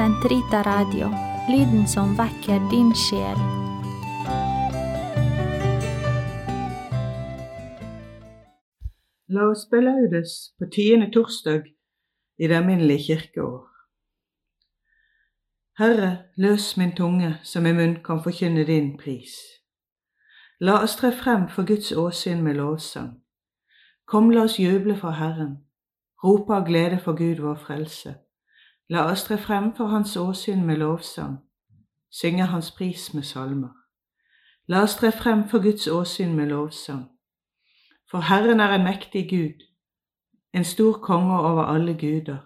Sentrita Radio, lyden som vekker din sjel. La oss belaudes på tiende torsdag i det alminnelige kirkeår. Herre, løs min tunge, så min munn kan forkynne din pris. La oss tre frem for Guds åsyn med lovsang. Kom, la oss juble for Herren, rope av glede for Gud vår frelse. La oss tre frem for Hans åsyn med lovsang, synge Hans pris med salmer. La oss tre frem for Guds åsyn med lovsang. For Herren er en mektig Gud, en stor konge over alle guder.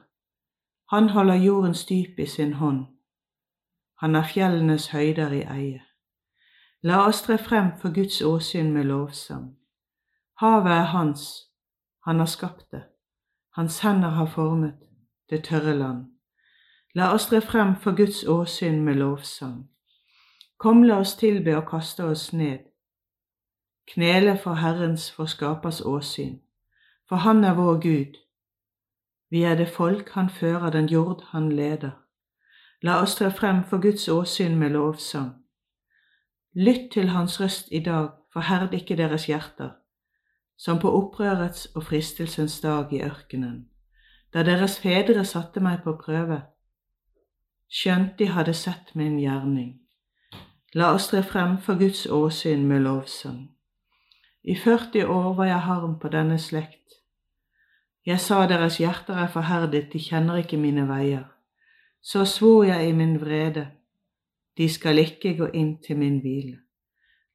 Han holder jordens dyp i sin hånd. Han har fjellenes høyder i eie. La oss tre frem for Guds åsyn med lovsang. Havet er hans, han har skapt det. Hans hender har formet det tørre land. La oss tre frem for Guds åsyn med lovsang. Kom, la oss tilbe og kaste oss ned. Knele for Herrens, for Skapers åsyn, for Han er vår Gud. Vi er det folk Han fører, den jord Han leder. La oss tre frem for Guds åsyn med lovsang. Lytt til Hans røst i dag, forherd ikke deres hjerter, som på opprørets og fristelsens dag i ørkenen, da deres fedre satte meg på prøve, skjønt de hadde sett min gjerning. La oss tre frem for Guds åsyn med lovsang. I 40 år var jeg harm på denne slekt. Jeg sa deres hjerter er forherdet, de kjenner ikke mine veier. Så svor jeg i min vrede, de skal ikke gå inn til min hvile.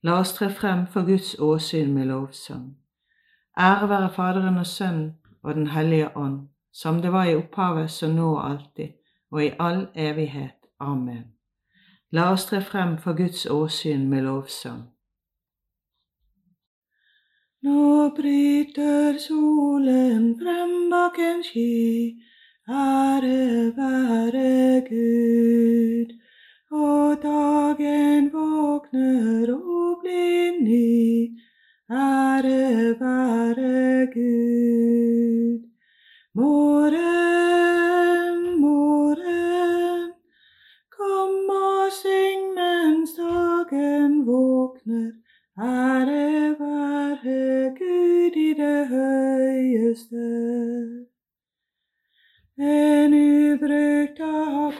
La oss tre frem for Guds åsyn med lovsang. Ære være Faderen og Sønnen og Den hellige ånd, som det var i opphavet, så nå og alltid, og i all evighet. Amen. La oss tre frem for Guds åsyn med lovsang. Nå bryter solen frem bak en sky, ære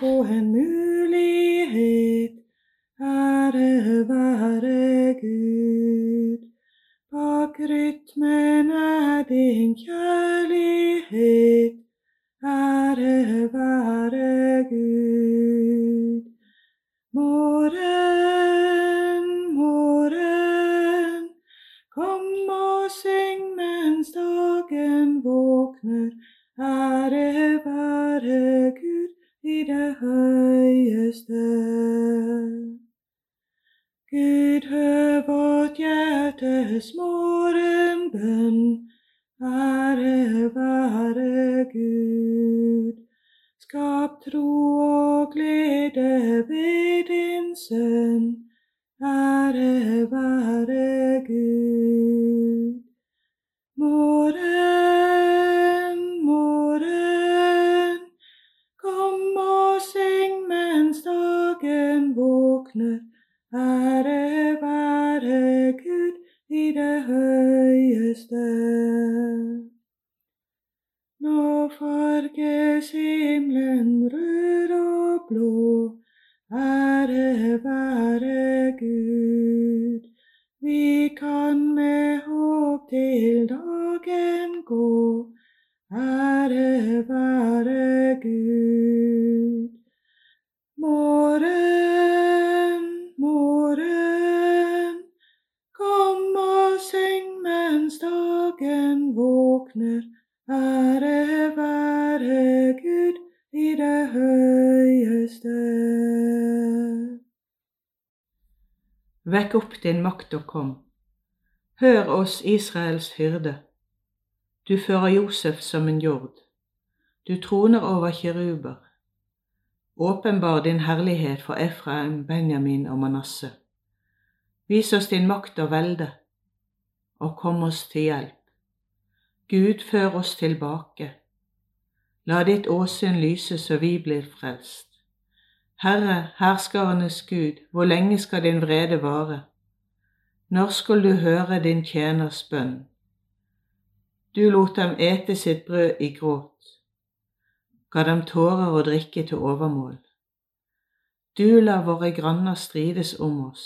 og en mulighet, ære være Gud. Bak rytmen er din kjærlighet, ære være Gud. Morgen, morgen, kom og syng mens dagen våkner, ære være Gud i det høyeste. Gud, hør vårt hjertes morgenbønn, ære være Gud. Skap tro og glede ved din sønn, ære være Gud. Høyeste. Nå farges himmelen rød og blå, ære være Gud. Vi kan med håp til dagen gå, ære være Gud. Morgen, våkner, ære være Gud i det høyeste. Vekk opp din makt og kom. Hør oss, Israels hyrde. Du fører Josef som en jord. Du troner over kiruber. Åpenbar din herlighet for Efraim, Benjamin og Manasseh. Vis oss din makt og velde, og kom oss til hjelp. Gud, før oss tilbake. La ditt åsyn lyse så vi blir frelst. Herre, herskarenes Gud, hvor lenge skal din vrede vare? Når skal du høre din tjeners bønn? Du lot dem ete sitt brød i gråt, ga dem tårer og drikke til overmål. Du lar våre granner strides om oss,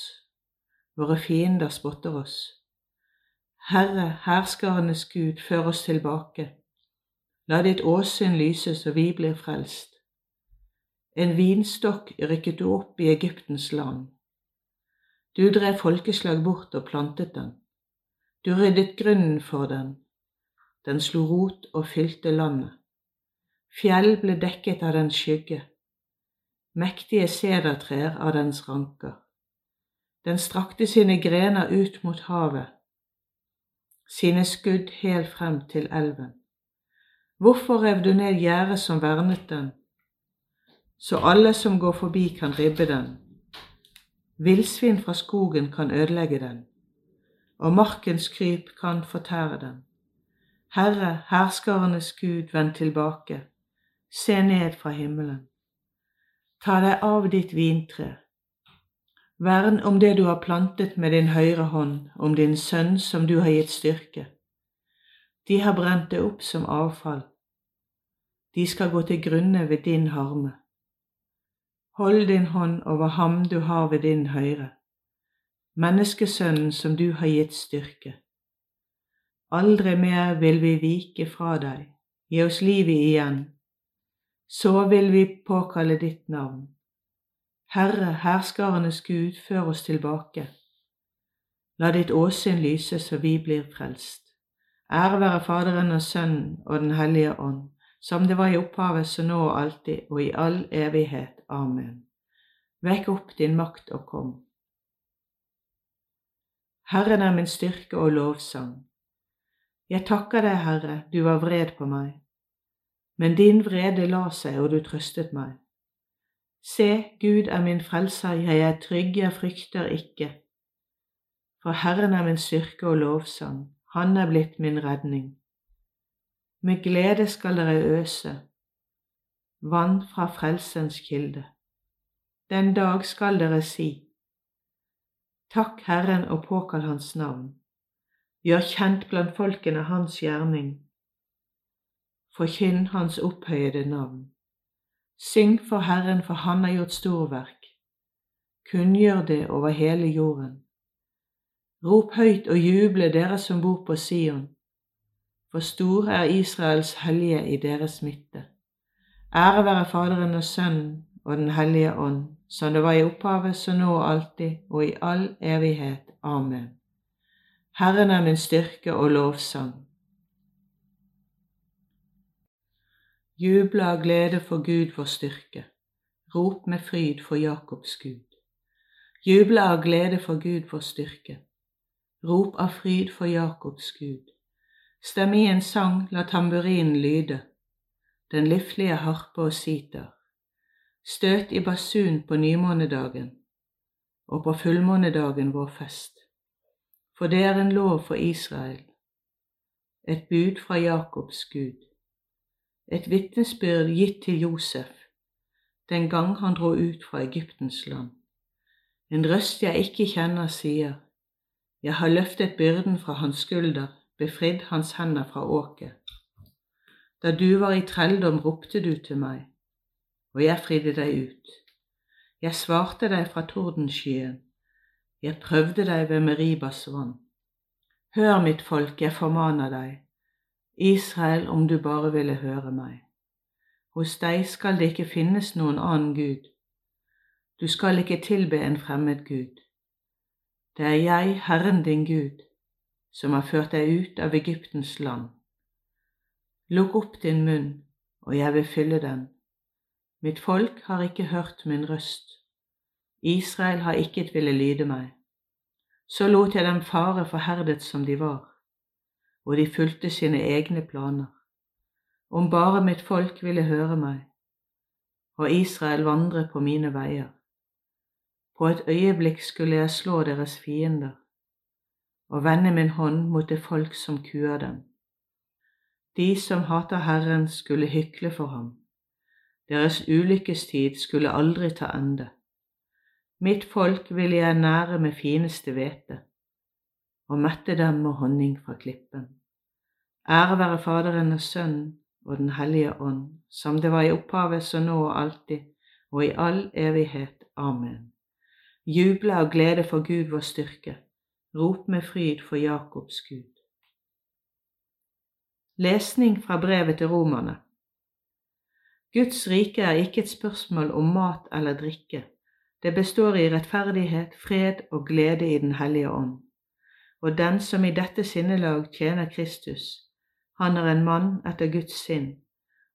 våre fiender spotter oss. Herre, herskarenes Gud, før oss tilbake. La ditt åsyn lyse så vi blir frelst. En vinstokk rykket du opp i Egyptens land. Du drev folkeslag bort og plantet den. Du ryddet grunnen for den. Den slo rot og fylte landet. Fjell ble dekket av dens skygge. Mektige sedertrær av dens ranker. Den strakte sine grener ut mot havet, sine skudd helt frem til elven. Hvorfor rev du ned gjerdet som vernet den, så alle som går forbi kan ribbe den? Villsvin fra skogen kan ødelegge den, og markens kryp kan fortære den. Herre, herskernes Gud, vend tilbake, se ned fra himmelen. Ta deg av ditt vintre. Vern om det du har plantet med din høyre hånd, om din sønn som du har gitt styrke. De har brent det opp som avfall. De skal gå til grunne ved din harme. Hold din hånd over ham du har ved din høyre, menneskesønnen som du har gitt styrke. Aldri mer vil vi vike fra deg, gi oss livet igjen, så vil vi påkalle ditt navn. Herre, herskarenes Gud, før oss tilbake. La ditt åsyn lyse så vi blir frelst. Ære være Faderen og Sønnen og Den hellige ånd, som det var i opphavet, så nå og alltid og i all evighet. Amen. Vekk opp din makt og kom. Herren er min styrke og lovsang. Jeg takker deg, Herre, du var vred på meg. Men din vrede la seg, og du trøstet meg. Se, Gud er min frelser, jeg er trygg, jeg frykter ikke. For Herren er min styrke og lovsang, Han er blitt min redning. Med glede skal dere øse, vann fra frelsens kilde. Den dag skal dere si, Takk Herren og påkall Hans navn. Gjør kjent blant folkene Hans gjerning forkynn Hans opphøyede navn. Syng for Herren, for Han har gjort storverk. Kunngjør det over hele jorden. Rop høyt og juble, dere som bor på Sion, for stor er Israels hellige i deres midte. Ære være Faderen og Sønnen og Den hellige ånd, som det var i opphavet, så nå og alltid og i all evighet. Amen. Herren er min styrke og lovsang. Juble av glede for Gud vår styrke. Rop med fryd for Jakobs Gud. Juble av glede for Gud vår styrke. Rop av fryd for Jakobs Gud. Stem i en sang, la tamburinen lyde, den liflige harpe og siter. Støt i basun på nymånedagen og på fullmånedagen vår fest. For det er en lov for Israel, et bud fra Jakobs Gud et vitnesbyrd gitt til Josef den gang han dro ut fra Egyptens land. En røst jeg ikke kjenner, sier, Jeg har løftet byrden fra hans skulder, befridd hans hender fra åket. Da du var i trelldom, ropte du til meg, og jeg fridde deg ut. Jeg svarte deg fra tordenskyen, jeg prøvde deg ved Meribas vann. Hør, mitt folk, jeg formaner deg, Israel, om du bare ville høre meg. Hos deg skal det ikke finnes noen annen Gud. Du skal ikke tilbe en fremmed Gud. Det er jeg, Herren din Gud, som har ført deg ut av Egyptens land. Lukk opp din munn, og jeg vil fylle den. Mitt folk har ikke hørt min røst. Israel har ikke ville lyde meg. Så lot jeg dem fare forherdet som de var og de fulgte sine egne planer. Om bare mitt folk ville høre meg, og Israel vandre på mine veier. På et øyeblikk skulle jeg slå deres fiender og vende min hånd mot det folk som kuer dem. De som hater Herren, skulle hykle for ham. Deres ulykkestid skulle aldri ta ende. Mitt folk ville jeg nære med fineste hvete, og mette dem med honning fra klippen. Ære være Faderen og Sønnen og Den hellige ånd, som det var i opphavet, så nå og alltid, og i all evighet. Amen. Juble av glede for Gud vår styrke. Rop med fryd for Jakobs Gud. Lesning fra brevet til romerne. Guds rike er ikke et spørsmål om mat eller drikke. Det består i rettferdighet, fred og glede i Den hellige ånd. Og den som i dette sinnelag tjener Kristus, han er en mann etter Guds sinn,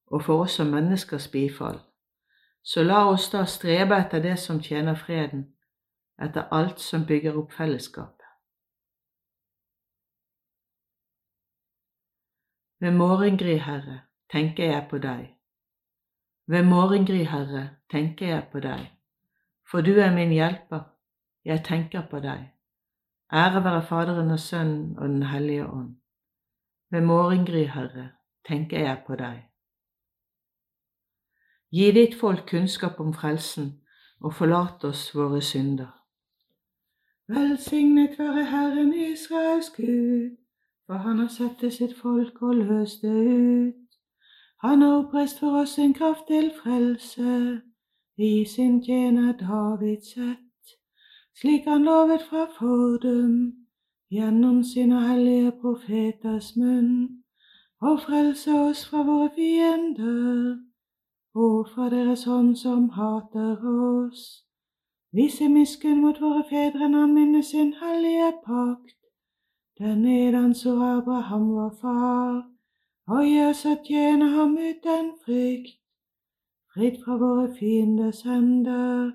og får også menneskers bifall. Så la oss da strebe etter det som tjener freden, etter alt som bygger opp fellesskapet. Ved morgengry, Herre, tenker jeg på deg. Ved morgengry, Herre, tenker jeg på deg, for du er min hjelper, jeg tenker på deg. Ære være Faderen og Sønnen og Den hellige ånd. Ved morgengry, Herre, tenker jeg på deg. Gi ditt folk kunnskap om frelsen, og forlat oss våre synder. Velsignet være Herren Israels Gud, for han har sett til sitt folk og løst det ut. Han har oppreist for oss en kraft til frelse i sin tjener Davids ett, slik han lovet fra fordum gjennom sine hellige profeters munn, og frelse oss fra våre fiender og fra deres hånd som hater oss. Vise miskunn mot våre fedre når han minner sin hellige pakt, den nedanså Abraham vår far og gi oss å tjene ham uten frykt, fritt fra våre fienders hender,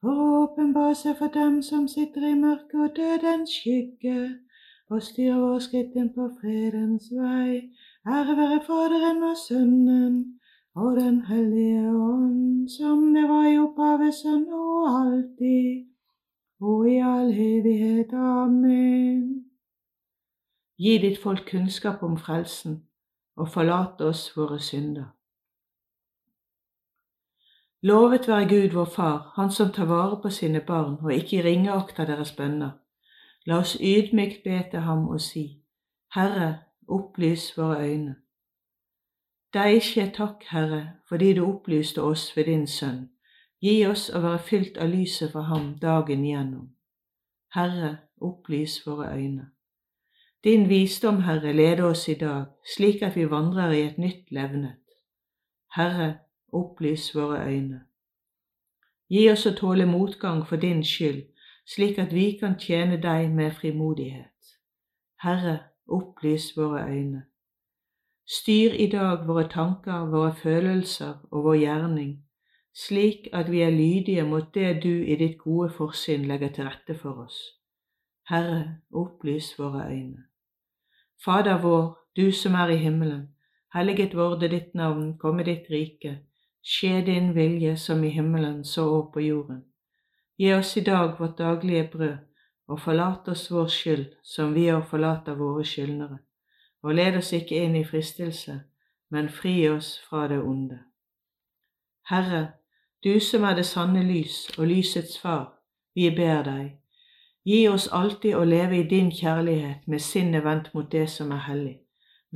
for å seg for dem som sitter i mørket og dødens skygge, og styr vår skritt inn på fredens vei. Ære være Faderen og Sønnen og Den hellige ånd, som det var i opphavet, så og alltid, og i all evighet. Amen. Gi ditt folk kunnskap om frelsen, og forlat oss våre synder. Lovet være Gud vår Far, Han som tar vare på sine barn og ikke ringeakter deres bønner. La oss ydmykt be til ham og si, Herre, opplys våre øyne. Deg skje takk, Herre, fordi du opplyste oss ved din Sønn. Gi oss å være fylt av lyset for ham dagen igjennom. Herre, opplys våre øyne. Din visdom, Herre, leder oss i dag, slik at vi vandrer i et nytt levnet. Herre, opplys våre øyne. Gi oss å tåle motgang for din skyld, slik at vi kan tjene deg med frimodighet. Herre, opplys våre øyne. Styr i dag våre tanker, våre følelser og vår gjerning, slik at vi er lydige mot det du i ditt gode forsinn legger til rette for oss. Herre, opplys våre øyne. Fader vår, du som er i himmelen. Helliget vorde ditt navn, komme ditt rike. Skje din vilje som i himmelen, så òg på jorden. Gi oss i dag vårt daglige brød, og forlat oss vår skyld, som vi òg forlater våre skyldnere. Og led oss ikke inn i fristelse, men fri oss fra det onde. Herre, du som er det sanne lys og lysets far, vi ber deg, Gi oss alltid å leve i din kjærlighet med sinnet vendt mot det som er hellig.